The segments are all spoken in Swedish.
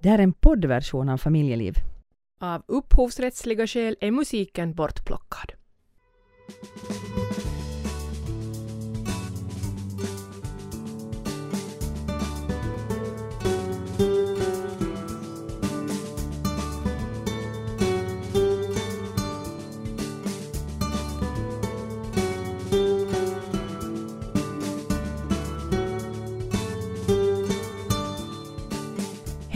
Det här är en poddversion av Familjeliv. Av upphovsrättsliga skäl är musiken bortplockad.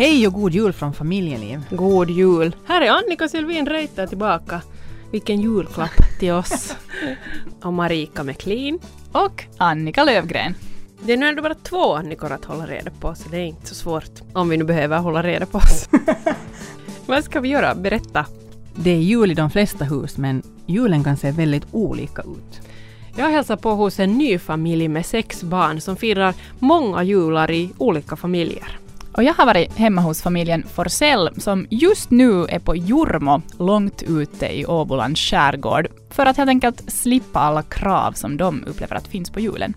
Hej och god jul från Familjeliv. God jul! Här är Annika Sylvin Reiter tillbaka. Vilken julklapp till oss. och Marika McLean. Och Annika Lövgren. Det är nu ändå bara två Annikor att hålla reda på, så det är inte så svårt. Om vi nu behöver hålla reda på oss. Vad ska vi göra? Berätta. Det är jul i de flesta hus, men julen kan se väldigt olika ut. Jag hälsar på hos en ny familj med sex barn som firar många jular i olika familjer. Och jag har varit hemma hos familjen Forsell som just nu är på Jurmo långt ute i Åbolands skärgård för att helt enkelt slippa alla krav som de upplever att finns på julen.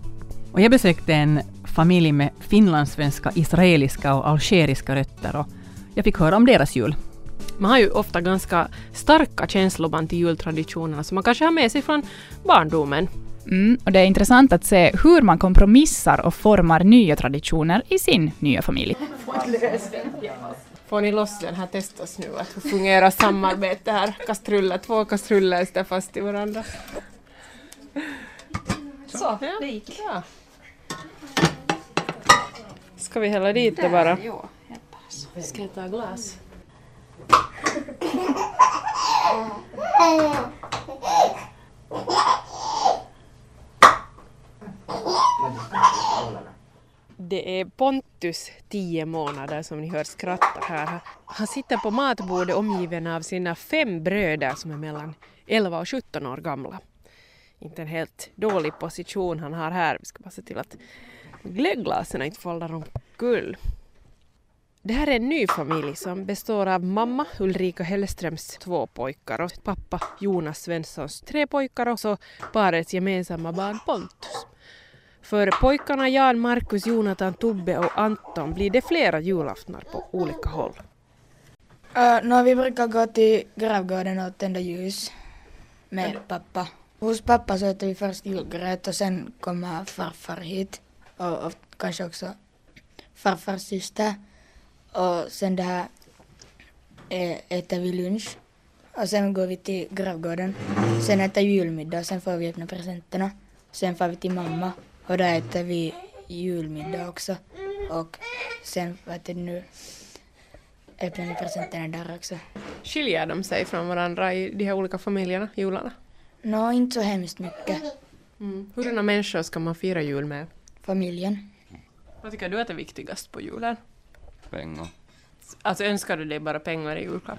Och jag besökte en familj med finlandssvenska, israeliska och algeriska rötter och jag fick höra om deras jul. Man har ju ofta ganska starka känsloband till jultraditionerna som man kanske har med sig från barndomen. Mm, och det är intressant att se hur man kompromissar och formar nya traditioner i sin nya familj. Får ni loss den här testas nu, att hur fungerar samarbete här? Kastruller, två kastruller sitter fast i varandra. Så, Ja, det gick. bra. Ska vi hälla dit det bara? Ska jag ta glas? Det är Pontus, 10 månader, som ni hör skratta här. Han sitter på matbordet omgiven av sina fem bröder som är mellan 11 och 17 år gamla. Inte en helt dålig position han har här. Vi ska bara se till att glögglasen inte faller omkull. Det här är en ny familj som består av mamma Ulrika Hellströms två pojkar och pappa Jonas Svenssons tre pojkar och så parets gemensamma barn Pontus. För pojkarna Jan, Markus, Jonathan, Tobbe och Anton blir det flera julaftnar på olika håll. Uh, no, vi brukar gå till gravgården och tända ljus med pappa. Hos pappa så äter vi först julgröt och sen kommer farfar hit och, och kanske också farfars syster. Och sen det här ä- äter vi lunch och sen går vi till gravgården. Sen äter julmiddag och sen får vi öppna presenterna. Sen får vi till mamma och där äter vi julmiddag också. Och sen, vad heter det nu, öppnar vi presenterna där också. Skiljer de sig från varandra i de här olika familjerna, jularna? Nå, inte så hemskt mycket. Mm. Hurdana människor ska man fira jul med? Familjen. Vad tycker du att är viktigast på julen? pengar. Alltså önskar du dig bara pengar i julklapp?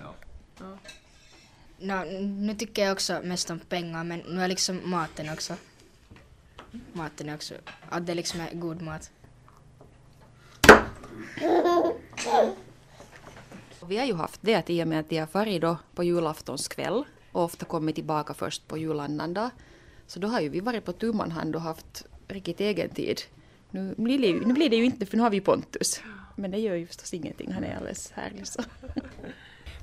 No, nu tycker jag också mest om pengar men nu är liksom maten också. Maten är också, att det liksom är god mat. Vi har ju haft det att i och med att de har farit då på julaftonskväll och ofta kommit tillbaka först på julannandag. Så då har ju vi varit på tu man hand och haft riktigt egen tid. Nu blir, det, ju- nu blir det ju inte för nu har vi Pontus. Men det gör ju förstås ingenting, han är alldeles härlig så.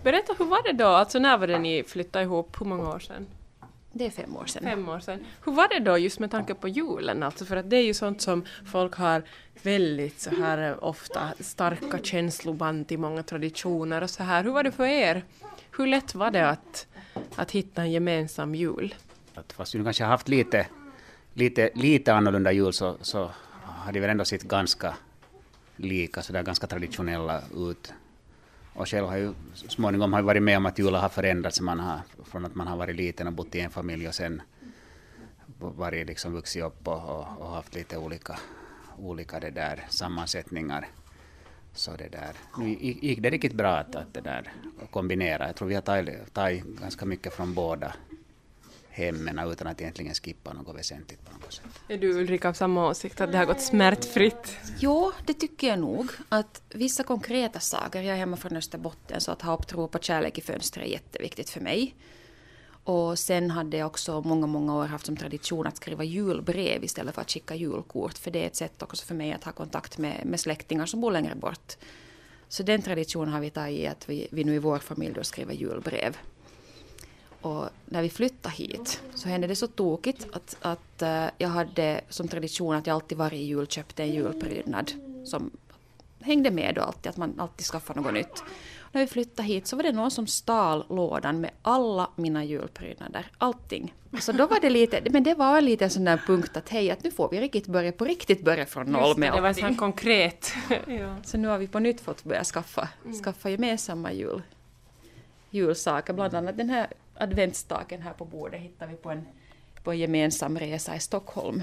Berätta, hur var det då? Alltså när var det ni flyttade ihop? Hur många år sedan? Det är fem år sedan. Fem år sedan. Hur var det då just med tanke på julen? Alltså för att det är ju sånt som folk har väldigt så här eh, ofta starka känsloband till många traditioner och så här. Hur var det för er? Hur lätt var det att, att hitta en gemensam jul? Att fast vi kanske har haft lite, lite, lite annorlunda jul så, så har de väl ändå sett ganska lika, så där ganska traditionella ut. Och själv har ju småningom har varit med om att julen har förändrats. Man har, från att man har varit liten och bott i en familj och sen varit liksom vuxit upp och, och, och haft lite olika, olika det där sammansättningar. Så det där, nu gick gick det riktigt bra att, att det där kombinera. Jag tror vi har tagit, tagit ganska mycket från båda hemmen utan att egentligen skippa något väsentligt på något sätt. Är du Ulrika av samma åsikt, att det har gått smärtfritt? Jo, det tycker jag nog. Att vissa konkreta saker, jag är hemma från Österbotten så att ha upp tro på kärlek i fönstret är jätteviktigt för mig. Och sen hade jag också många, många år haft som tradition att skriva julbrev istället för att skicka julkort. För det är ett sätt också för mig att ha kontakt med, med släktingar som bor längre bort. Så den traditionen har vi tagit i att vi, vi nu i vår familj då skriver julbrev. Och när vi flyttade hit så hände det så tokigt att, att uh, jag hade som tradition att jag alltid varje jul köpte en julprydnad som hängde med då alltid, att man alltid skaffade något nytt. När vi flyttade hit så var det någon som stal lådan med alla mina julprydnader, allting. Så då var det lite, men det var lite en sån där punkt att hej, att nu får vi riktigt börja på riktigt börja från noll med det, det var allting. så konkret. ja. Så nu har vi på nytt fått börja skaffa, skaffa gemensamma jul, julsaker, bland annat den här adventsstaken här på bordet hittar vi på en, på en gemensam resa i Stockholm.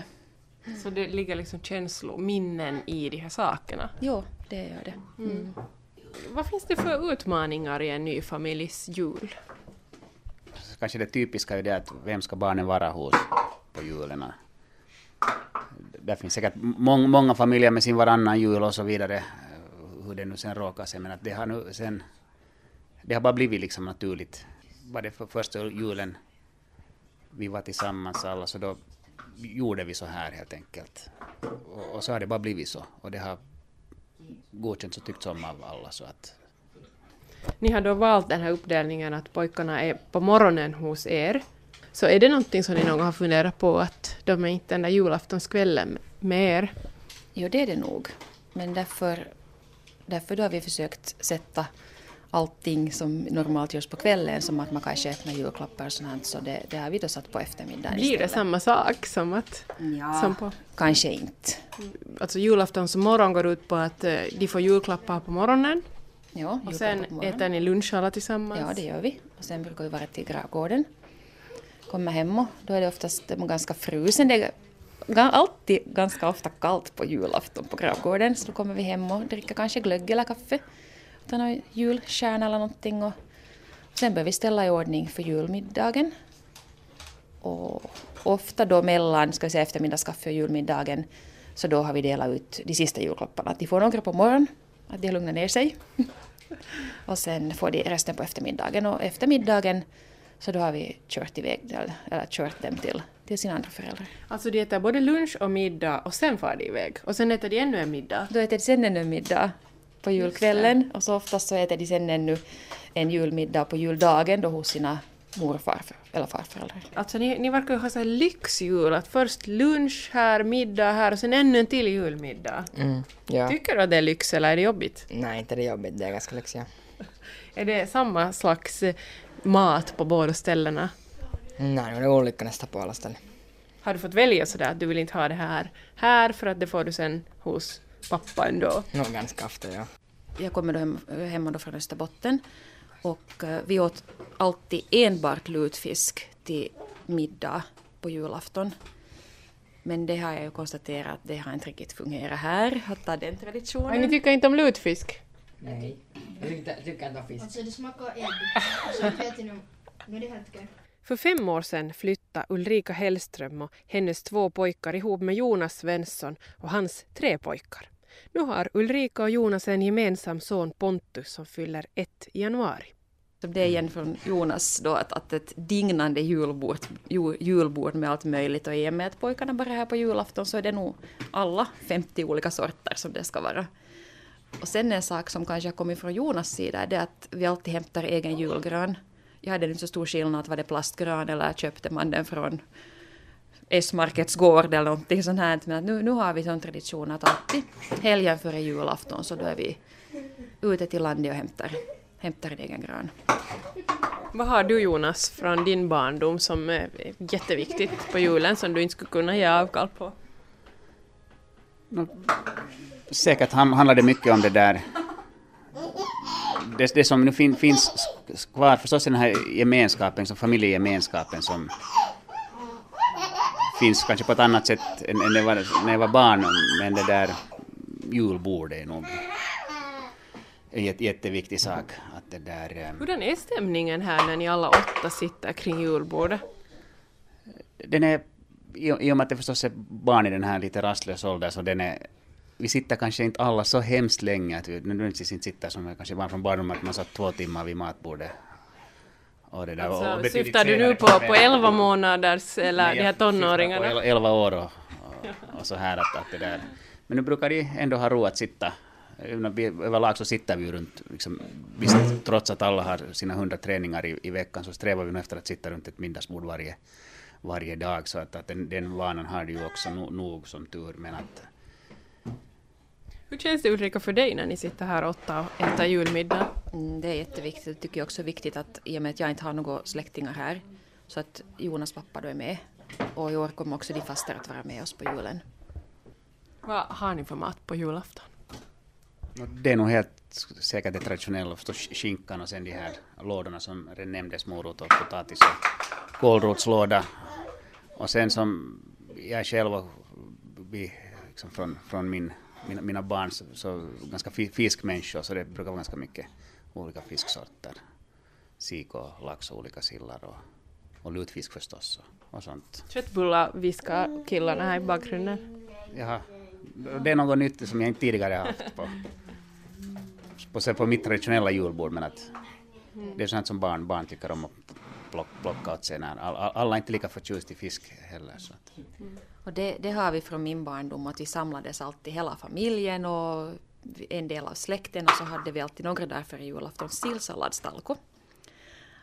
Så det ligger liksom känslor, minnen i de här sakerna. Jo, det gör det. Mm. Vad finns det för utmaningar i en ny familjs jul? Kanske det typiska är det att vem ska barnen vara hos på julen? Det finns säkert mång, många familjer med sin varannan jul och så vidare, hur det nu sen råkar sig, men att det har nu sen, det har bara blivit liksom naturligt. Var det för första julen vi var tillsammans alla, så då gjorde vi så här helt enkelt. Och, och så har det bara blivit så, och det har godkänts och tyckts om av alla, så att Ni har då valt den här uppdelningen att pojkarna är på morgonen hos er. Så är det någonting som ni någon gång har funderat på att de är inte den där julaftonskvällen med er? Jo, det är det nog. Men därför, därför då har vi försökt sätta allting som normalt görs på kvällen, som att man kanske öppnar julklappar och sånt, så det, det har vi då satt på eftermiddagen Blir det istället. samma sak som att... Ja, Som på, kanske inte. alltså julaftons morgon går ut på att eh, de får julklappar på morgonen Ja, och sen äter ni lunch alla tillsammans. Ja, det gör vi. Och sen brukar vi vara till gravgården. Kommer hem och då är det oftast det ganska frusen. Det är alltid ganska ofta kallt på julafton på gravgården. Så då kommer vi hem och dricker kanske glögg eller kaffe. Tar någon julkärna eller någonting. Och sen börjar vi ställa i ordning för julmiddagen. Och ofta då mellan ska vi säga, eftermiddagskaffe och julmiddagen så då har vi delat ut de sista julklapparna. Att de får några på morgonen, att de har lugnat ner sig. Och sen får de resten på eftermiddagen. Och eftermiddagen så då har vi kört iväg, eller kört dem till, till sina andra föräldrar. Alltså de äter både lunch och middag och sen far de iväg. Och sen äter de ännu en middag. Då äter de sen ännu en middag på julkvällen och så oftast så äter de sen ännu en julmiddag på juldagen då hos sina mor och eller farföräldrar. Alltså ni, ni verkar ju ha så här lyxjul, att först lunch här, middag här och sen ännu en till julmiddag. Mm, ja. Tycker du att det är lyx eller är det jobbigt? Nej, inte det är jobbigt. Det är ganska lyx, ja. Är det samma slags eh, mat på båda ställena? Nej, det är olika nästan på alla ställen. Har du fått välja sådär att du vill inte ha det här här för att det får du sen hos pappa ändå? Nog ganska ofta, ja. Jag kommer då hem, hemma då från Österbotten och eh, vi åt alltid enbart lutfisk till middag på julafton. Men det har jag ju konstaterat att det har inte riktigt fungerat här, att ta den Nej, ni traditionen. tycker inte om lutfisk? Nej. Jag tycker, tycker inte om fisk. Alltså det smakar ägg. Så jag vet inte, nu är det helt okej. För fem år sedan flyttade Ulrika Hellström och hennes två pojkar ihop med Jonas Svensson och hans tre pojkar. Nu har Ulrika och Jonas en gemensam son Pontus som fyller ett i januari. Det är igen från Jonas då att, att ett dignande julbord, julbord med allt möjligt och i och med att pojkarna bara är här på julafton så är det nog alla 50 olika sorter som det ska vara. Och sen en sak som kanske har kommit från Jonas sida är det att vi alltid hämtar egen julgran. Jag hade inte så stor skillnad, var det plastgran eller köpte man den från S-markets gård eller någonting sånt här. Men nu, nu har vi sån tradition att alltid helgen före julafton så då är vi ute till landet och hämtar, hämtar en egen gran. Vad har du Jonas från din barndom som är jätteviktigt på julen som du inte skulle kunna ge avkall på? säkert handlar det mycket om det där. Det, det som nu fin, finns kvar förstås är den här gemenskapen, som familjegemenskapen som finns kanske på ett annat sätt än, än var, när jag var barn. Men det där julbordet är nog en jätte, jätteviktig sak. Att det där, eh, Hurdan är stämningen här när ni alla åtta sitter kring julbordet? den är, i, och med att det förstås är barn i den här lite rastlösa åldern, så den är, vi sitter kanske inte alla så hemskt länge, att vi nödvändigtvis inte sitter som kanske var från barndomen, att man satt två timmar vid matbordet. Och det där, och Alltså, betydligt syftar du nu på, på 11 månaders eller de här tonåringarna? På el- 11 år och, och, och så här att, att det där. Men nu brukar de ändå ha ro att sitta vi- överlag så sitter vi ju runt, liksom, visst, trots att alla har sina hundra träningar i, i veckan så strävar vi nog efter att sitta runt ett middagsbord varje, varje dag. Så att, att den, den vanan har du ju också no, nog som tur. Men att, Hur känns det Ulrika för dig när ni sitter här åtta och äter julmiddag? Mm, det är jätteviktigt. Jag tycker också viktigt att i och med att jag inte har några släktingar här så att Jonas pappa då är med. Och i år kommer också de faster att vara med oss på julen. Vad har ni för mat på julafton? no, det är nog helt säkert det traditionella, förstås skinkan och sen de här lådorna som redan nämndes, morot och potatis och kålrotslåda. Och sen som jag själv och vi, liksom från, från min, mina, mina barn så, så ganska fi- fiskmänniskor så det brukar vara ganska mycket olika fisksorter. Sik och lax och olika sillar och, och lutfisk förstås och, och sånt. Köttbullar viskar killarna här i bakgrunden. Jaha, det är något nytt som jag inte tidigare har haft på, på, så på mitt traditionella julbord men att det är sånt som barn, barn tycker om att plock, plocka åt sig. När, all, all, alla är inte lika förtjust i fisk heller. Så att. Och det, det har vi från min barndom att vi samlades alltid hela familjen och en del av släkten och så hade vi alltid några dagar före julafton sillsalladstalko.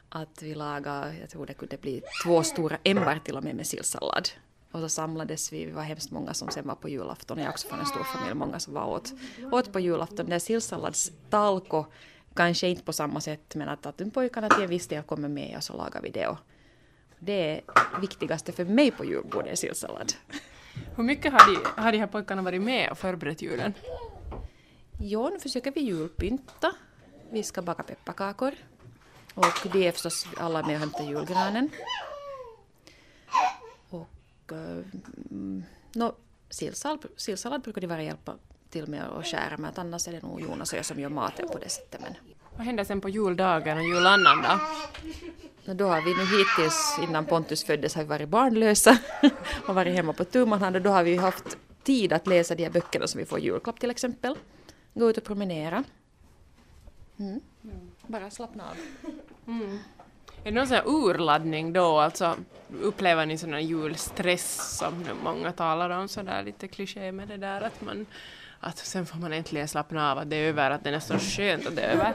Att vi lagade, jag tror det kunde bli två stora ämbar till och med med sillsallad. Och så samlades vi, vi var hemskt många som sen var på julafton. Jag är också från en stor familj, många som var åt, åt på julafton. Den där sillsalladstalko, kanske inte på samma sätt men att, att pojkarna till en viss del kommer med och så lagar vi det. Och det är viktigaste för mig på julbordet är sillsallad. Hur mycket har de, har de här pojkarna varit med och förberett julen? Jo, nu försöker vi julpynta. Vi ska baka pepparkakor. Och det är förstås alla med och hämtar julgranen. Och uh, no, sillsallad, sillsallad brukar de vara hjälpa till med att skära med, att annars är det nog Jonas och jag som gör maten på det sättet. Men Vad händer sen på juldagen och julannandag? no, då har vi nu hittills, innan Pontus föddes, har vi varit barnlösa och varit hemma på tu man hand och då har vi haft tid att läsa de här böckerna som vi får i julklapp till exempel. Gå ut och promenera. Mm. Bara slappna av. Är det någon sån här urladdning då? Alltså upplever ni sån här julstress som många talar om sådär lite kliché med det där att man att sen får man äntligen slappna av att det är över, att det är nästan skönt att det är över.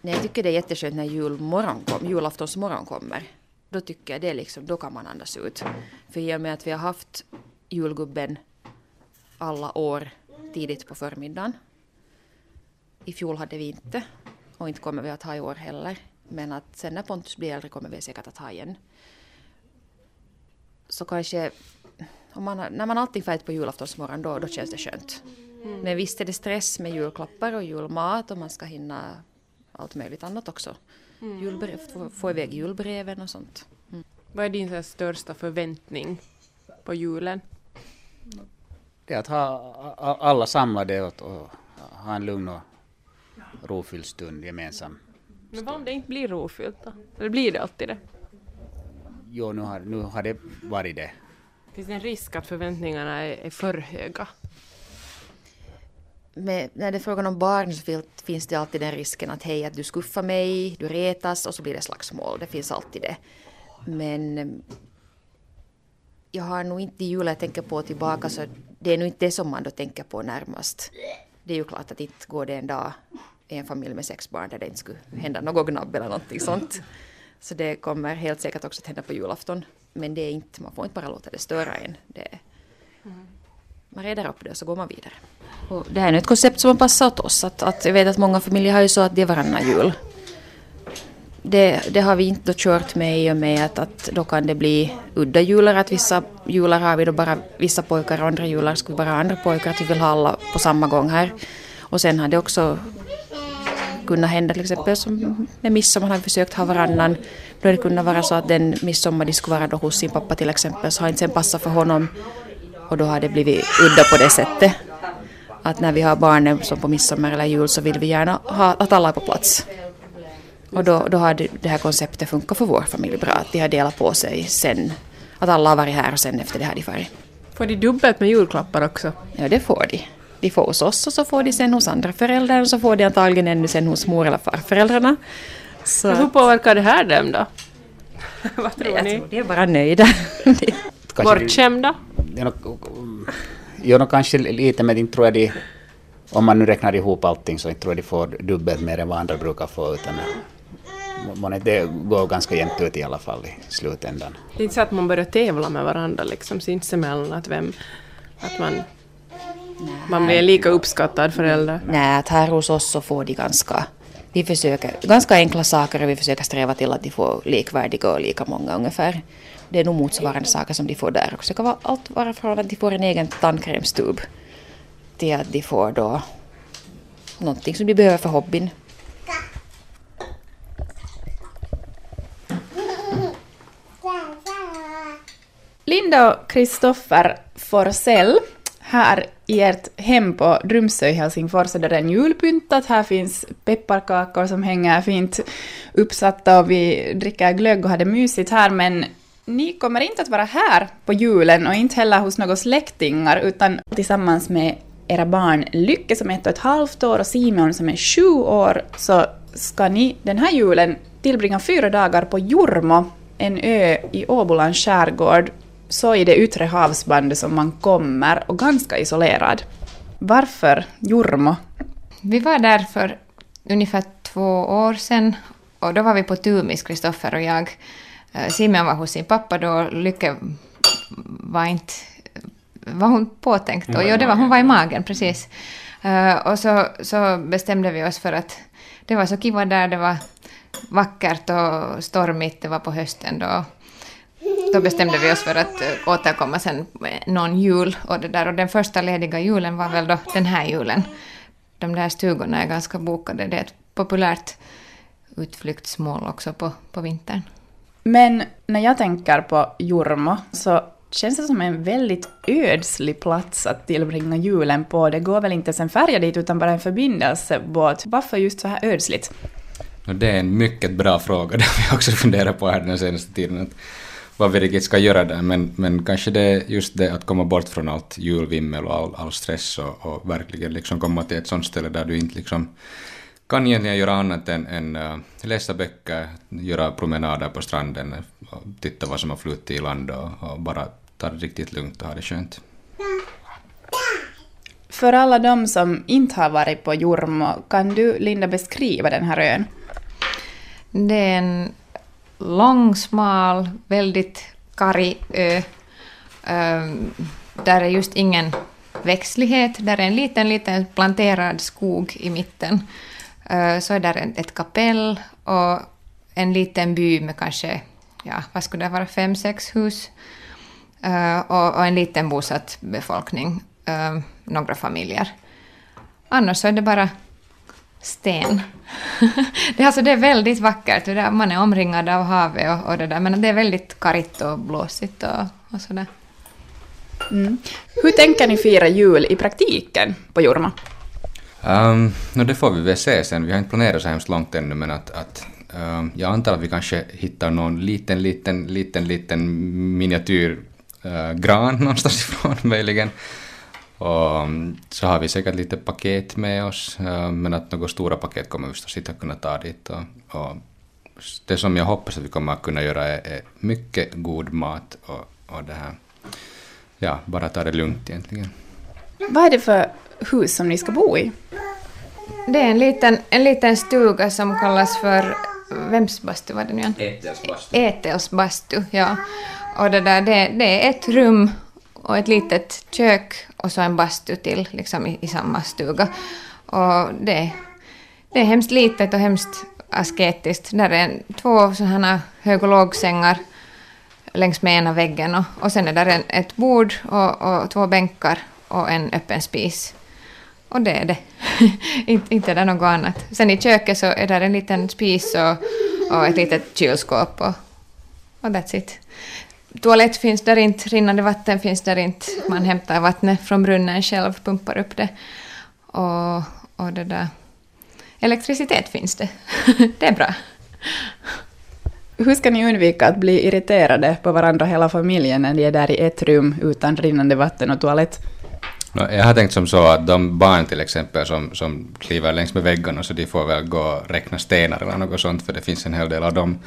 Nej, jag tycker det är jätteskönt när julmorgon kom, julaftonsmorgon kommer. Då tycker jag det är liksom, då kan man andas ut. För i och med att vi har haft julgubben alla år tidigt på förmiddagen. I fjol hade vi inte och inte kommer vi att ha i år heller. Men att sen när Pontus blir äldre kommer vi säkert att ha igen. Så kanske, om man, när man alltid färdigt på julaftonsmorgon då, då känns det skönt. Men visst är det stress med julklappar och julmat och man ska hinna allt möjligt annat också. Julbrev, få, få iväg julbreven och sånt. Vad är din största förväntning på julen? Det är att ha alla samlade och, och ha en lugn och rofylld stund gemensam. Men vad om det inte blir rofyllt då? Eller blir det alltid det? Jo, nu har, nu har det varit det. Finns det en risk att förväntningarna är, är för höga? med, när det är frågan om barn så fin- finns det alltid den risken att hej, att du skuffar mig, du retas och så blir det slagsmål. Det finns alltid det. Men eh, jag har nog inte julen jag tänker på tillbaka så det är nog inte det som man då tänker på närmast. Det är ju klart att inte går det en dag en familj med sex barn där det inte skulle hända något gnabb eller någonting sånt. Så det kommer helt säkert också att hända på julafton. Men det är inte, man får inte bara låta det störa en. Det, man reder upp det och så går man vidare. Och det här är ett koncept som har passat åt oss. Att, att jag vet att många familjer har ju så att det är varannan jul. Det, det har vi inte kört med i och med att, att då kan det bli udda jular. Att vissa jular har vi då bara vissa pojkar och andra jular ska vi bara ha andra pojkar. Att vi vill ha alla på samma gång här. Och sen har det också kunnat hända till exempel som med midsommar har vi försökt ha varannan. Då har det kunnat vara så att den midsommar de skulle vara då hos sin pappa till exempel så har inte sen passat för honom. Och då har det blivit udda på det sättet. Att när vi har barnen som på midsommar eller jul så vill vi gärna ha att alla är på plats. Och då, då har det, det här konceptet funkat för vår familj bra. Att de har delat på sig sen. Att alla har varit här och sen efter det har de farit. Får de dubbelt med julklappar också? Ja, det får de. De får hos oss och så får de sen hos andra föräldrar och så får de antagligen ännu sen hos mor eller farföräldrarna. Så hur påverkar det här dem då? Vad tror jag ni? tror de är bara nöjda. Bortskämda? jo, nog kanske lite, men inte tror jag de om man nu räknar ihop allting så tror jag de får dubbelt mer än vad andra brukar få. Utan man, det går ganska jämnt ut i alla fall i slutändan. Det är inte så att man börjar tävla med varandra liksom sinsemellan, att, vem, att man, man blir lika uppskattad förälder. Nej, att här hos oss så får de ganska, vi försöker, ganska enkla saker och vi försöker sträva till att de får likvärdiga och lika många ungefär. Det är nog motsvarande saker som de får där också. Det kan vara allt vara från att de får en egen tandkrämstub till att de får då någonting som de behöver för hobbyn. Linda och Kristoffer Forsell, här i ert hem på Drumsö i Helsingfors är det en julpyntat. Här finns pepparkakor som hänger fint uppsatta och vi dricker glögg och har det mysigt här, men ni kommer inte att vara här på julen och inte heller hos några släktingar, utan tillsammans med era barn Lycke som är ett och ett halvt år och Simon som är sju år så ska ni den här julen tillbringa fyra dagar på Jurmo, en ö i Åbolands skärgård, så i det yttre havsbandet som man kommer och ganska isolerad. Varför Jurmo? Vi var där för ungefär två år sedan och då var vi på Tumis, Kristoffer och jag. Eh, Simon var hos sin pappa då, Lycke var inte... Var hon påtänkt? Jo, det var, hon var i magen, precis. Uh, och så, så bestämde vi oss för att det var så kiva där, det var vackert och stormigt, det var på hösten då. Då bestämde vi oss för att uh, återkomma sen någon jul och det där. Och den första lediga julen var väl då den här julen. De där stugorna är ganska bokade, det är ett populärt utflyktsmål också på, på vintern. Men när jag tänker på Jurmo så känns det som en väldigt ödslig plats att tillbringa julen på. Det går väl inte ens en färja dit utan bara en förbindelsebåt. Varför just så här ödsligt? Det är en mycket bra fråga, det har vi också funderat på här den senaste tiden. Vad vi riktigt ska göra där, men, men kanske det är just det att komma bort från allt julvimmel och all, all stress och, och verkligen liksom komma till ett sånt ställe där du inte liksom kan egentligen göra annat än, än uh, läsa böcker, göra promenader på stranden, och titta vad som har flutit i land och, och, bara ta det riktigt lugnt och ha det skönt. För alla de som inte har varit på Jurmo, kan du, Linda, beskriva den här ön? Det är en lång, smal, väldigt karg ö. Ehm, där är just ingen växtlighet, där är en liten, liten planterad skog i mitten. Ehm, så är där ett kapell och en liten by med kanske, ja, vad skulle det vara, fem, sex hus. Ehm, och, en liten bosatt befolkning, några familjer. Annars så är det bara sten. det, alltså, det är väldigt vackert, det man är omringad av havet och, och, det där, men det är väldigt karigt och blåsigt och, och sådär. Mm. Hur tänker ni fira jul i praktiken på Jorma? Um, no, det får vi väl se sen. Vi har inte planerat så hemskt långt ännu, men att, att um, jag antar att vi kanske hittar någon liten, liten, liten, liten miniatyr uh, gran någonstans ifrån möjligen. Och så har vi säkert lite paket med oss, men att några stora paket kommer vi förstås inte att kunna ta dit. Och, och det som jag hoppas att vi kommer att kunna göra är, är mycket god mat och, och det här, ja, bara ta det lugnt egentligen. Vad är det för hus som ni ska bo i? Det är en liten, en liten stuga som kallas för... Vems bastu var det nu igen? Ätels bastu. Ätels bastu, ja. Och det, där, det, det är ett rum och ett litet kök och så en bastu till liksom i, i samma stuga. Och det, det är hemskt litet och hemskt asketiskt. Där är två sådana hög och lågsängar längs med ena väggen och, och sen är där en, ett bord och, och två bänkar och en öppen spis. Och det är det. inte, inte är det något annat. Sen i köket så är där en liten spis och, och ett litet kylskåp och, och that's it. Toalett finns där inte, rinnande vatten finns där inte. Man hämtar vattnet från brunnen själv, pumpar upp det. Och, och det där. Elektricitet finns det. det är bra. Hur ska ni undvika att bli irriterade på varandra hela familjen när ni är där i ett rum utan rinnande vatten och toalett? Jag har tänkt som så att de barn till exempel som, som kliver längs med väggarna så de får väl gå och räkna stenar eller något sånt för det finns en hel del av dem.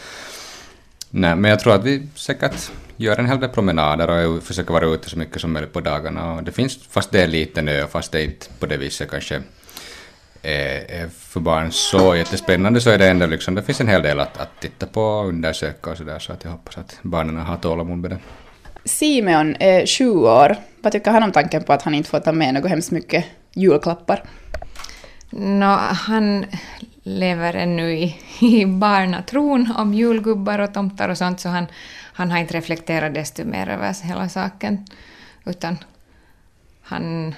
Nej, men jag tror att vi säkert gör en hel del promenader och försöker vara ute så mycket som möjligt på dagarna. Och det finns, fast det är en liten ö, fast det är inte på det viset kanske är, är för barn så jättespännande, så är det ändå liksom, det finns en hel del att, att titta på och undersöka och sådär, så att jag hoppas att barnen har tålamod med det. Simeon är sju år. Vad tycker han om tanken på att han inte får ta med något hemskt mycket julklappar? Nå, han lever ännu i, i barnatron om julgubbar och tomtar och sånt, så han, han har inte reflekterat desto mer över hela saken. Utan han,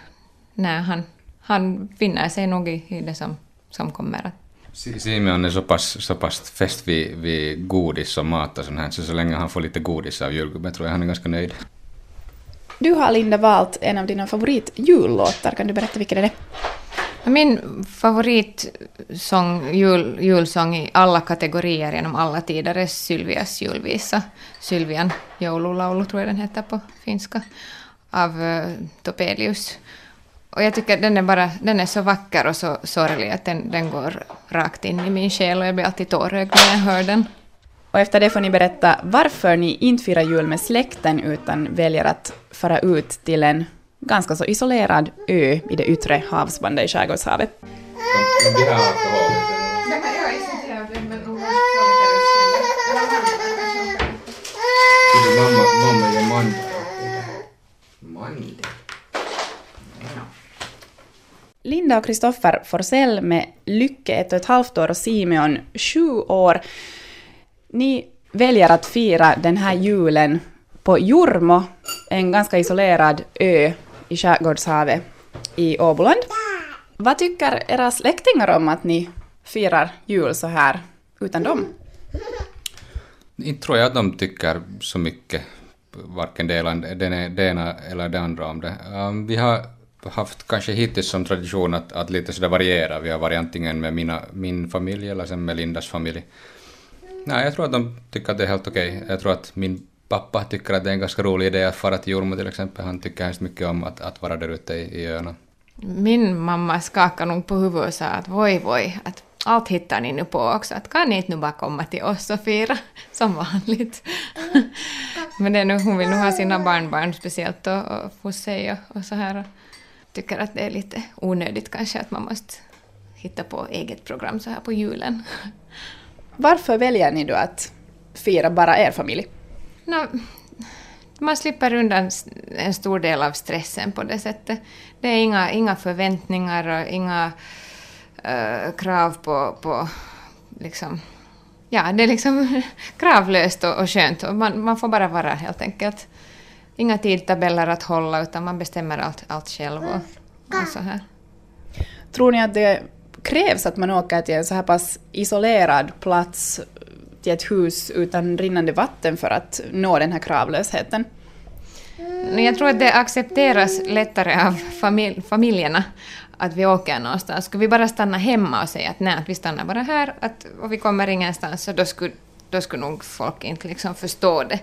nej, han, han finner sig nog i, i det som, som kommer. Si- Simeon är så pass, så pass fäst vid, vid godis och mat och sånt här, så så länge han får lite godis av julgubben tror jag han är ganska nöjd. Du har, Linda, valt en av dina favoritjullåtar. Kan du berätta vilken är det min favoritsång, jul, julsång i alla kategorier genom alla tider är Sylvias julvisa. Sylvian joululaulu tror jag den heter på finska. Av uh, Topelius. Och jag tycker den är bara, den är så vacker och så sorglig att den, den går rakt in i min själ och jag blir alltid tårögd när jag hör den. Och efter det får ni berätta varför ni inte firar jul med släkten utan väljer att fara ut till en ganska så isolerad ö i det yttre havsbandet i Skärgårdshavet. Mamma, mamma. Linda och Kristoffer Forsell med Lycke ett och ett halvt år och Simeon sju år. Ni väljer att fira den här julen på Jurmo, en ganska isolerad ö i Skärgårdshavet i Åboland. Vad tycker era släktingar om att ni firar jul så här utan dem? Inte tror jag att de tycker så mycket, varken det, ena eller det andra om det. Um, vi har haft kanske hittills som tradition att, att lite sådär variera. Vi har varit antingen med mina, min familj eller sen med Lindas familj. Nej, jag tror att de tycker att det är helt okej. Jag tror att min pappa tycker att det är en ganska rolig idé att fara till Jormo till exempel. Han tycker hemskt mycket om att, att vara där ute i, i öarna. Min mamma skakade nog på huvudet och sa att voi voi, att allt hittar ni nu på också, att kan ni inte nu bara komma till oss och fira som vanligt. Men det är nu, hon vill nog ha sina barnbarn speciellt och, och hos sig och, och så här. Tycker att det är lite onödigt kanske att man måste hitta på eget program så här på julen. Varför väljer ni då att fira bara er familj? Nå, man slipper undan en stor del av stressen på det sättet. Det är inga, inga förväntningar och inga eh, krav på, på liksom... Ja, det är liksom kravlöst och, och skönt. Och man, man får bara vara helt enkelt. Inga tidtabeller att hålla utan man bestämmer allt, allt själv och, och så här. Tror ni att det krävs att man åker till en så här pass isolerad plats, till ett hus utan rinnande vatten för att nå den här kravlösheten? Men Jag tror att det accepteras lättare av familj, familjerna att vi åker någonstans. Skulle vi bara stanna hemma och säga att nej, att vi stannar bara här att, och vi kommer ingenstans, så då skulle, då skulle nog folk inte liksom förstå det.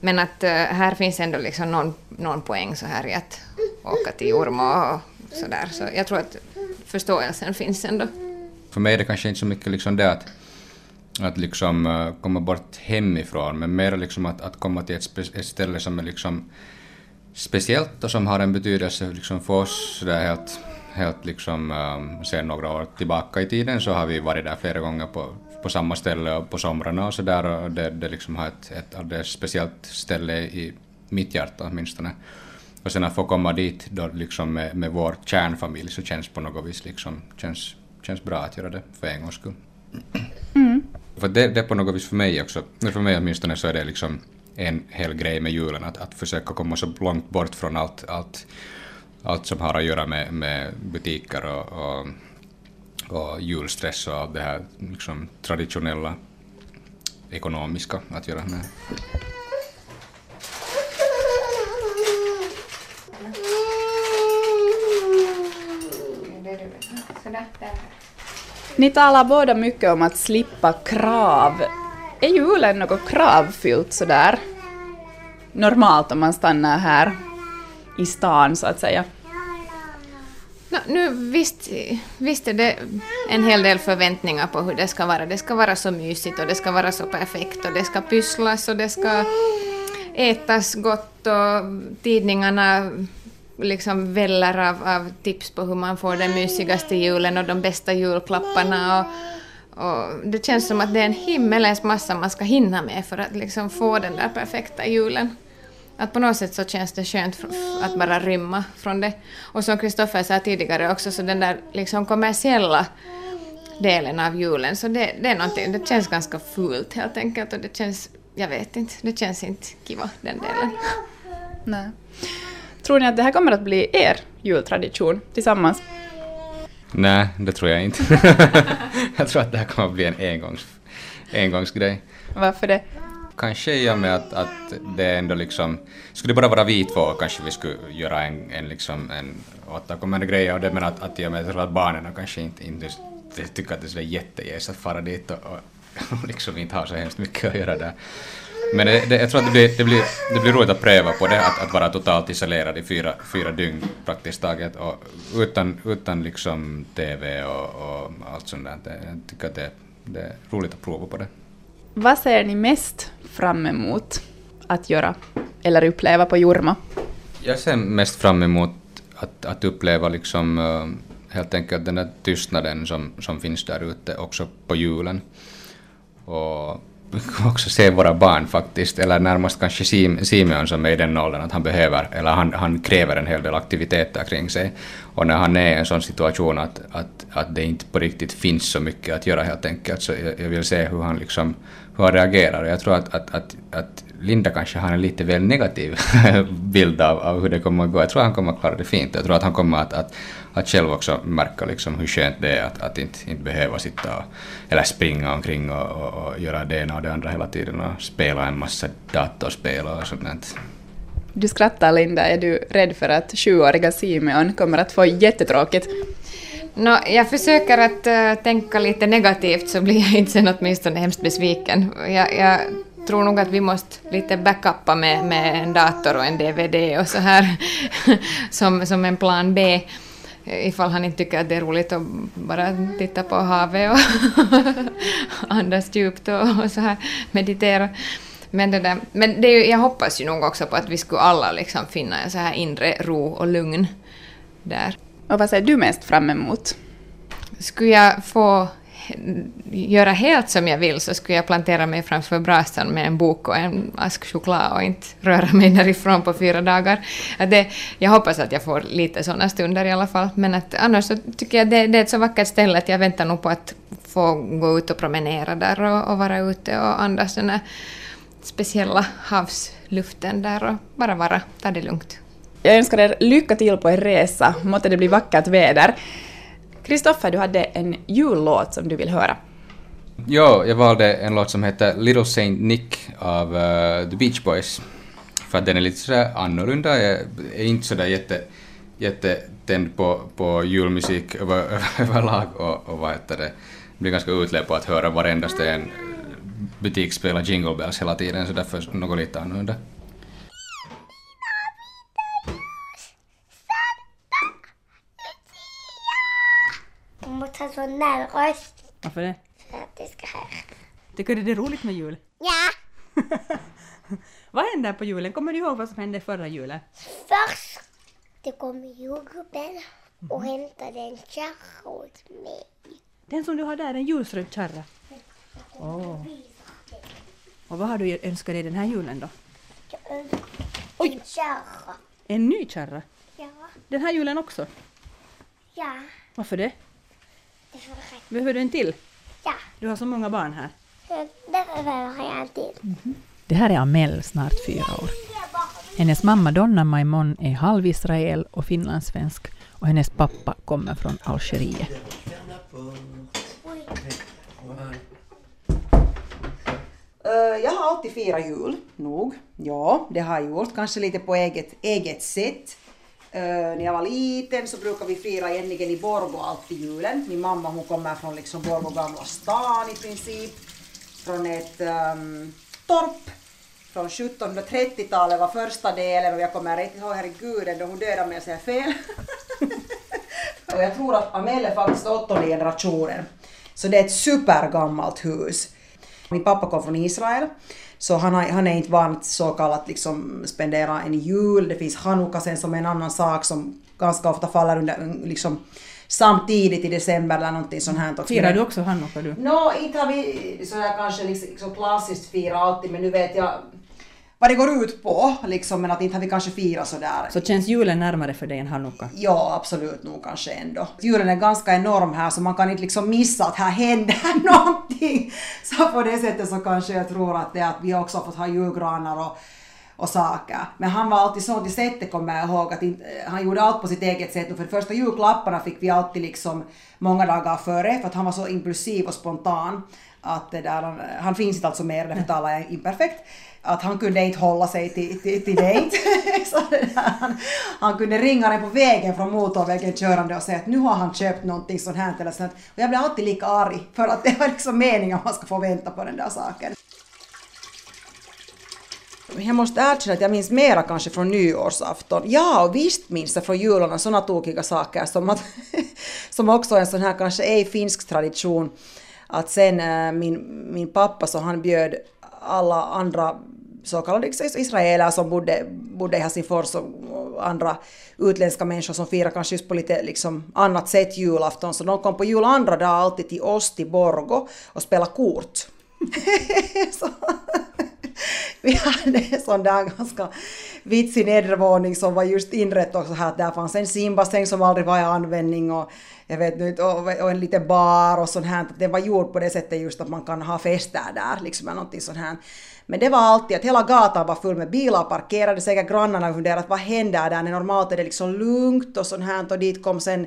Men att eh, här finns ändå liksom någon, någon poäng så här i att åka till Jormo och sådär. Så jag tror att förståelsen finns ändå. För mig är det kanske inte så mycket liksom det att, att liksom eh, komma bort hemifrån, men mer liksom att, att komma till ett, ett ställe som är liksom speciellt och som har en betydelse liksom för oss Där helt, helt liksom, um, sen några år tillbaka i tiden så har vi varit där flera gånger på, på samma ställe och på somrarna och så där, och det, det liksom har ett, ett alldeles speciellt ställe i mitt hjärta åtminstone. Och sen att få komma dit då liksom med, med vår kärnfamilj så känns på något vis liksom, känns, känns bra att göra det för en gångs skull. Mm. För det, det på något vis för mig också, för mig åtminstone så är det liksom en hel grej med julen, att, att försöka komma så långt bort från allt, allt, allt som har att göra med, med butiker och, och, och julstress och allt det här liksom traditionella ekonomiska att göra med. Ni talar båda mycket om att slippa krav. Är julen något kravfyllt sådär? Normalt om man stannar här i stan så att säga. No, nu visst, visst är det en hel del förväntningar på hur det ska vara. Det ska vara så mysigt och det ska vara så perfekt och det ska pysslas och det ska ätas gott och tidningarna liksom väller av, av tips på hur man får den mysigaste julen och de bästa julklapparna. Och, och det känns som att det är en himmelens massa man ska hinna med för att liksom få den där perfekta julen. Att på något sätt så känns det skönt att bara rymma från det. Och som Kristoffer sa tidigare också, så den där liksom kommersiella delen av julen, så det, det är någonting, det känns ganska fult helt enkelt och det känns, jag vet inte, det känns inte kiva den delen. Nej. Tror ni att det här kommer att bli er jultradition tillsammans? Nej, det tror jag inte. jag tror att det här kommer att bli en engångs, engångsgrej. Varför det? Kanske i och med att, att det ändå liksom... Skulle det bara vara vi två kanske vi skulle göra en, en, liksom, en återkommande grej av det, men att, att i och med att barnen kanske inte, inte tycker att det är så jättegäst att fara dit och, och liksom inte ha så hemskt mycket att göra där. Men det, det, jag tror att det blir, det, blir, det blir roligt att pröva på det, att, att vara totalt isolerad i fyra, fyra dygn praktiskt taget och utan, utan liksom TV och, och allt sånt där. Jag tycker att det, det är roligt att prova på det. Vad ser ni mest fram emot att göra eller uppleva på Jorma? Jag ser mest fram emot att, att uppleva liksom uh, helt enkelt den där tystnaden som, som finns där ute också på julen. Och också se våra barn faktiskt, eller närmast kanske Simeon som är i den åldern att han behöver, eller han, han kräver en hel del aktiviteter kring sig. Och när han är i en sån situation att, att, att det inte på riktigt finns så mycket att göra helt enkelt, så jag, jag vill se hur han liksom hur han reagerar. Och jag tror att, att, att, att Linda kanske har en lite väl negativ bild av, av hur det kommer att gå. Jag tror att han kommer att klara det fint. Jag tror att han kommer att, att, att själv också märka liksom hur skönt det är att, att inte, inte behöva sitta och, eller springa omkring och, och, och göra det ena och det andra hela tiden och spela en massa datorspel och sånt. Du skrattar Linda, är du rädd för att sjuåriga Simeon kommer att få jättetråkigt? No, jag försöker att uh, tänka lite negativt så blir jag inte sen åtminstone hemskt besviken. Jag, jag tror nog att vi måste lite backuppa med, med en dator och en DVD och så här som, som en plan B ifall han inte tycker att det är roligt att bara titta på havet och andas djupt och, och så här meditera. Men, det där, men det är, jag hoppas ju nog också på att vi skulle alla liksom finna en så här inre ro och lugn där. Och vad ser du mest fram emot? Skulle jag få göra helt som jag vill så skulle jag plantera mig framför brasan med en bok och en ask choklad och inte röra mig därifrån på fyra dagar. Det, jag hoppas att jag får lite sådana stunder i alla fall, men att annars så tycker jag det, det är ett så vackert ställe att jag väntar nog på att få gå ut och promenera där och, och vara ute och andas den här speciella havsluften där och bara vara, ta det lugnt. Jag önskar er lycka till på er resa, måtte det bli vackert väder. Kristoffer, du hade en jullåt som du vill höra. Ja, jag valde en låt som heter Little Saint Nick av uh, The Beach Boys. För att den är lite sådär annorlunda. Jag är inte sådär jätte, jättetänd på, på julmusik över, överlag och, och vad heter det, blir ganska utled på att höra varendaste en eh, butik spela Jingle Bells hela tiden, så därför något lite annorlunda. Måste ha sån där röst. Varför det? För att det ska höra. Tycker du det är roligt med jul? Ja! vad händer på julen? Kommer du ihåg vad som hände förra julen? Först det kom jordgubben och hämtade en kärra åt mig. Den som du har där, en ljusröd kärra? Oh. Och vad har du önskat dig den här julen då? Jag önskar Oj. en kärra. En ny kärra? Ja. Den här julen också? Ja. Varför det? Det Behöver du en till? Ja. Du har så många barn här. Det behöver jag en till. Mm -hmm. Det här är Amel, snart fyra år. Hennes mamma Donna Maimon är halv-israel och finlandssvensk och hennes pappa kommer från Algeriet. Jag har alltid firat jul, nog. Ja, det har jag gjort. Kanske lite på eget, eget sätt. När jag var liten så brukade vi fira egentligen i Borgå alltid julen. Min mamma hon kommer från liksom Borgå gamla stan i princip. Från ett um, torp. Från 1730-talet var första delen och jag kommer inte ihåg, herregud, då hon dödade mig och säger fel. Och jag tror att Amel är faktiskt åttonde generationen. Så det är ett supergammalt hus. Min pappa kom från Israel. Så han, har, han är inte van att så kallat liksom spendera en jul. Det finns hanukka sen som är en annan sak som ganska ofta faller under liksom, samtidigt i december eller någonting sånt här. Firar du också hanukka du? Nå, inte har vi sådär kanske liksom, klassiskt fira alltid men nu vet jag vad det går ut på, liksom, men att inte har vi kanske firat sådär. Så känns julen närmare för dig än hanukka? Ja, absolut nog kanske ändå. Julen är ganska enorm här så man kan inte liksom missa att här händer någonting. Så på det sättet så kanske jag tror att det är att vi också har fått ha julgranar och och saker. Men han var alltid så till sättet kommer jag ihåg att inte, han gjorde allt på sitt eget sätt och för de första julklapparna fick vi alltid liksom många dagar före för att han var så impulsiv och spontan att det där, han finns inte alltså mer, därför talar jag imperfekt att han kunde inte hålla sig till, till, till dejt. han, han kunde ringa den på vägen från motorvägen körande och säga att nu har han köpt någonting sånt här eller sånt. Och jag blev alltid lika arg för att det var liksom meningen att man ska få vänta på den där saken. Jag måste erkänna att jag minns mera kanske från nyårsafton. Ja, och visst minns jag från jularna sådana tokiga saker som att som också är en sån här kanske ej finsk tradition att sen äh, min, min pappa så han bjöd alla andra så kallade israeler som bodde, bodde i Helsingfors och andra utländska människor som firar kanske just på lite liksom annat sätt julafton. Så de kom på jul andra dag alltid till oss, till Borgo och spelade kort. så, vi hade en sån där ganska vitsig nedervåning som var just inrett också här. Där fanns en simbassäng som aldrig var i användning och jag vet inte, och, en liten bar och sånt här. Det var gjort på det sättet just att man kan ha fester där, liksom någonting sånt här. Men det var alltid att hela gatan var full med bilar parkerade, säkert grannarna funderade vad händer där, när normalt är det liksom lugnt och sånt här och dit kom sen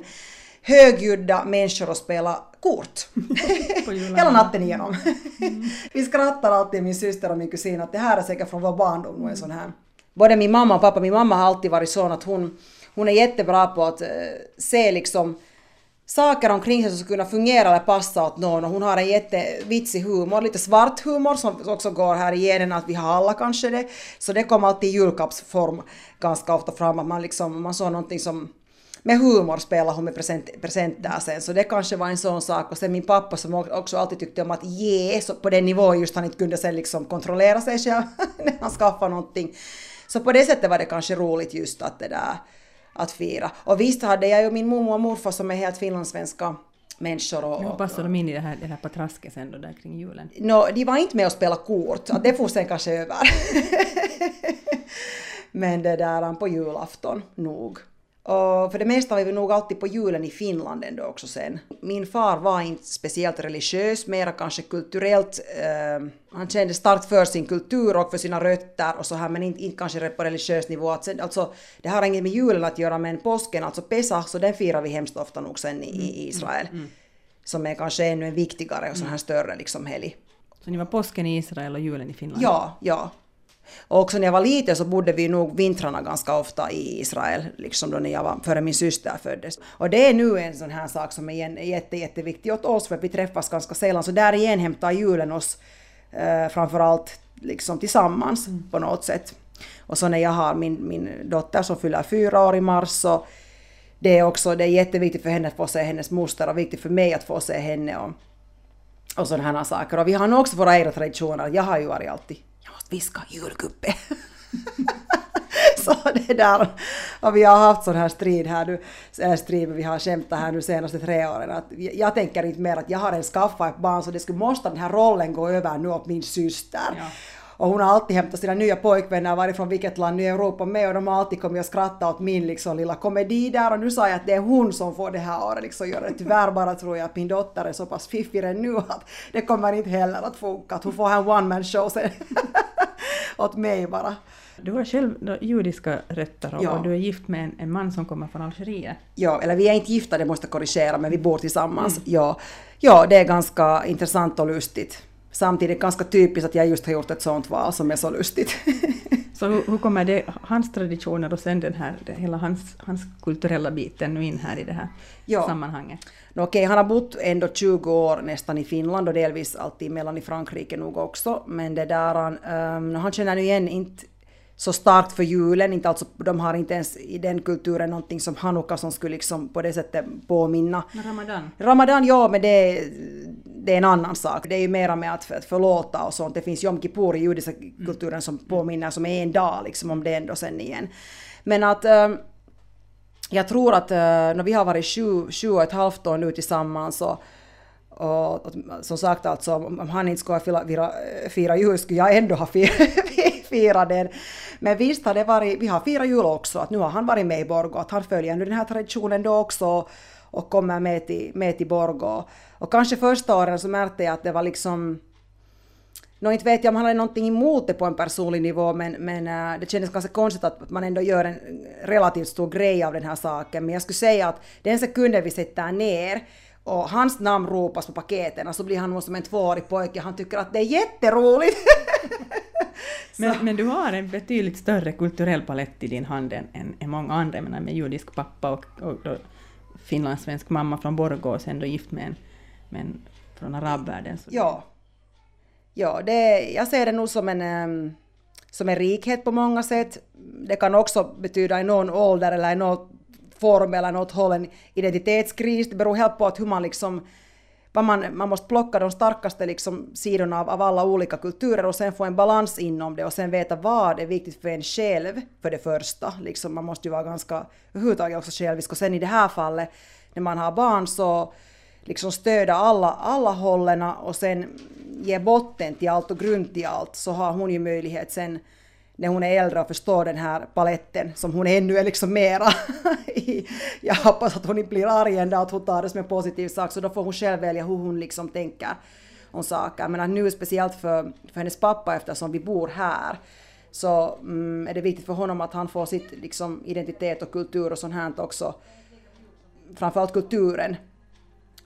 högljudda människor och spela kort. Hela natten igenom. Mm. Vi skrattar alltid, min syster och min kusin, att det här är säkert från vår barndom, mm. en sån här. Både min mamma och pappa, min mamma har alltid varit sån att hon, hon är jättebra på att uh, se liksom saker omkring sig som skulle kunna fungera eller passa åt någon och hon har en jättevitsig humor, lite svart humor som också går här i genen att vi har alla kanske det. Så det kom alltid i julklappsform ganska ofta fram att man liksom, man såg någonting som med humor spelade hon med present, presenter sen, så det kanske var en sån sak. Och sen min pappa som också alltid tyckte om att ge, så på den nivån just han inte kunde sen liksom kontrollera sig själv när han skaffade någonting. Så på det sättet var det kanske roligt just att det där att fira. Och visst hade jag ju min mormor och morfar som är helt finlandssvenska människor. Och, Hur passade de in i det här, det här patrasket sen då där kring julen? No, de var inte med och spela kort, att det får sen kanske över. Men det där på julafton, nog. Och för det mesta var vi nog alltid på julen i Finland ändå också sen. Min far var inte speciellt religiös, mera kanske kulturellt. Eh, han kände starkt för sin kultur och för sina rötter och så här, men inte, inte kanske på religiös nivå. Alltså, det har inget med julen att göra, men påsken, alltså Pesach, så den firar vi hemskt ofta nog sen i, i mm, Israel. Mm, mm. Som är kanske ännu en viktigare och sån här mm. större liksom helg. Så ni var påsken i Israel och julen i Finland? Ja, ja. Och också när jag var liten så bodde vi nog vintrarna ganska ofta i Israel, liksom då när jag var, före min syster föddes. Och det är nu en sån här sak som är jätte, jätteviktig åt oss, för att vi träffas ganska sällan, så där igen hämtar julen oss eh, framförallt liksom tillsammans mm. på något sätt. Och så när jag har min, min dotter som fyller fyra år i mars så det är också det är jätteviktigt för henne att få se hennes moster och viktigt för mig att få se henne och, och sådana här saker. Och vi har nog också våra egna traditioner. Jag har ju varit alltid viska julgubbe. så det där, och vi har haft sån här strid här nu, eller strid, vi har skämtat här nu senaste tre åren att jag tänker inte mer att jag har en skaffat ett barn så det skulle måste den här rollen gå över nu åt min syster. Ja. Och hon har alltid hämtat sina nya pojkvänner varifrån vilket land i Europa med och de har alltid kommit och skrattat åt min liksom lilla komedi där och nu sa jag att det är hon som får det här året liksom göra det. Tyvärr bara tror jag att min dotter är så pass fiffig nu att det kommer inte heller att funka att hon får en one man show sen åt mig bara. Du har själv judiska rötter och, ja. du är gift med en, en, man som kommer från Algeriet. Ja, eller vi är inte gifta, det måste jag korrigera, men vi bor tillsammans. Mm. Ja. ja, det är ganska intressant och lustigt samtidigt ganska typiskt att jag just har gjort ett sånt val som är så lustigt. Så hur, hur, kommer det, hans traditioner och sen den här, hela hans, hans kulturella biten nu in här i det här ja. sammanhanget? No, okej, han har bott ändå 20 år nästan i Finland och delvis alltid mellan i Frankrike nog också, men det där, um, han känner nu igen inte så starkt för julen, inte alltså, de har inte ens i den kulturen någonting som hanukka som skulle liksom på det sättet påminna. Ramadan? Ramadan, ja, men det, det är en annan sak. Det är ju mera med att, att förlåta och sånt. Det finns Jom Kippur i judiska kulturen som påminner som en dag liksom om det ändå sen igen. Men att äh, jag tror att äh, när vi har varit sju, sju och ett halvt år nu tillsammans så och, och, som sagt alltså, om han inte skulle fira, fira, fira jul skulle jag ändå ha firat den. Men visst har det varit, vi har firat jul också, att nu har han varit med i Borgå, att han följer nu den här traditionen då också och kommer med till, med till Borgå. Och kanske första åren så märkte jag att det var liksom Nå, inte vet jag om han hade någonting emot det på en personlig nivå, men, men uh, det kändes ganska konstigt att man ändå gör en relativt stor grej av den här saken. Men jag skulle säga att den sekunden vi sätter ner och hans namn ropas på paketen så blir han nog som en tvåårig pojke. Han tycker att det är jätteroligt. men, men du har en betydligt större kulturell palett i din hand än, än, än många andra. Jag menar med judisk pappa och, och, och finlandssvensk mamma från Borgå och sen då gift med en, med en från arabvärlden. Så. Ja. Ja, det, jag ser det nog som en, som en rikhet på många sätt. Det kan också betyda i någon ålder eller i någon form eller något håll en identitetskris. Det beror helt på att hur man liksom man, man måste plocka de starkaste liksom sidorna av, av alla olika kulturer och sen få en balans inom det och sen veta vad är viktigt för en själv för det första. Liksom man måste ju vara ganska överhuvudtaget också självisk och sen i det här fallet när man har barn så liksom stöda alla, alla hållerna och sen ge botten till allt och grund till allt så har hon ju möjlighet sen när hon är äldre och förstår den här paletten som hon ännu är liksom mera i. Jag hoppas att hon inte blir arg ändå, att hon tar det som en positiv sak, så då får hon själv välja hur hon liksom tänker om saker. Men att nu speciellt för, för hennes pappa eftersom vi bor här så mm, är det viktigt för honom att han får sitt liksom, identitet och kultur och sånt här också. Framförallt kulturen.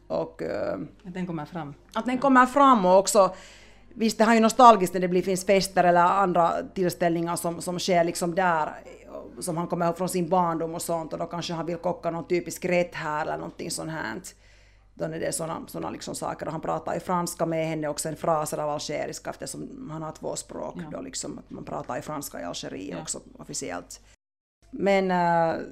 Och, uh, att den kommer fram. Att den kommer fram och också Visst, det har ju nostalgiskt när det blir, finns fester eller andra tillställningar som, som sker liksom där, som han kommer ihåg från sin barndom och sånt, och då kanske han vill kocka någon typisk rätt här eller någonting sånt här. Då är det såna, såna liksom saker, och han pratar ju franska med henne också, en fraser av algeriska eftersom han har två språk, ja. då liksom, man pratar ju franska i Algeriet ja. också officiellt. Men uh,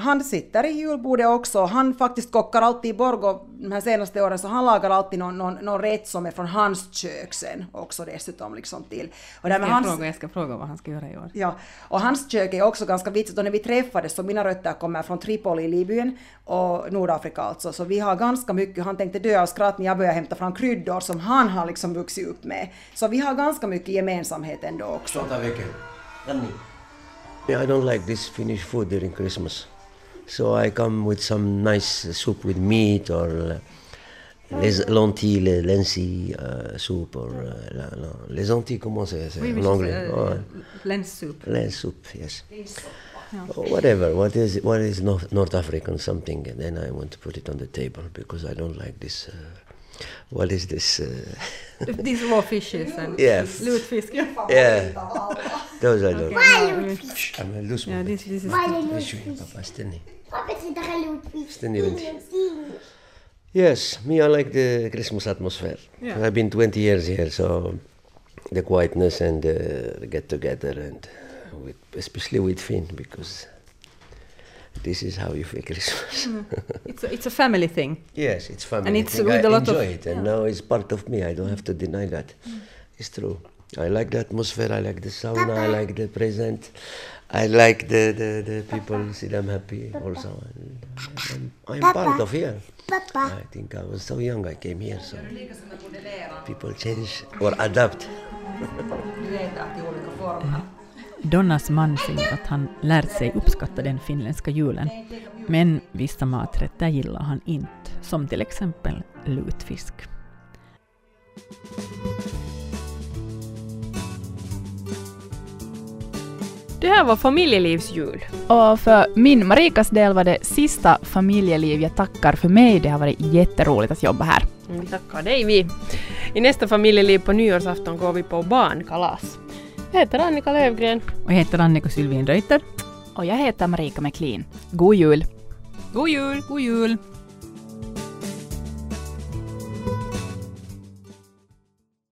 han sitter i julbordet också. Han faktiskt kockar alltid i Borgå de här senaste åren, så han lagar alltid någon, någon, någon rätt som är från hans kök sen också dessutom liksom till. Och jag, ska hans, fråga, jag ska fråga vad han ska göra i år. Ja, och hans kök är också ganska vitsigt och när vi träffades så mina rötter kommer från Tripoli i Libyen och Nordafrika alltså, så vi har ganska mycket, han tänkte dö av skratt när jag började hämta fram kryddor som han har liksom vuxit upp med. Så vi har ganska mycket gemensamhet ändå också. I don't like this Finnish food during Christmas. So I come with some nice soup with meat or uh, les lentilles, lentilles uh, soup or uh, no, les lentilles, comment c'est oui, en anglais? Uh, lens soup. Lens soup, yes. Whatever, what is what is North, North African something, and then I want to put it on the table because I don't like this. Uh, what is this? Uh, These raw fishes and yes. lutfisk. yeah, those I don't. Why lutfisk? I'm a loose Yeah, this, this is. Why Papa, ställ Varför sitter här lutfisk? Ställ ner Yes, me I like the Christmas atmosphere. Yeah. I've been 20 years here, so the quietness and the get together, and with, especially with Finn, because this is how you feel Christmas. Mm. It's a, it's a family thing. yes, it's family. And it's thing. with I a lot enjoy of- it, and yeah. now it's part of me. I don't have to deny that. It's true. I like the atmosphere. I like the sauna. I like the present. I like the, the, the people. See them happy also. And I'm, I'm part Papa. of here. I think I was so young. I came here, so people change or adapt. Donnas man säger att han lärt sig uppskatta den finländska julen, men vissa maträtter gillar han inte, som till exempel lutfisk. Det här var familjelivsjul. Och för min Marikas del var det sista familjeliv jag tackar för mig. Det har varit jätteroligt att jobba här. Vi tackar dig vi. I nästa familjeliv på nyårsafton går vi på barnkalas. Jag heter Annika Lövgren. Och jag heter Annika Sylvin Reuter. Och jag heter Marika McLean. God jul! God jul! God jul!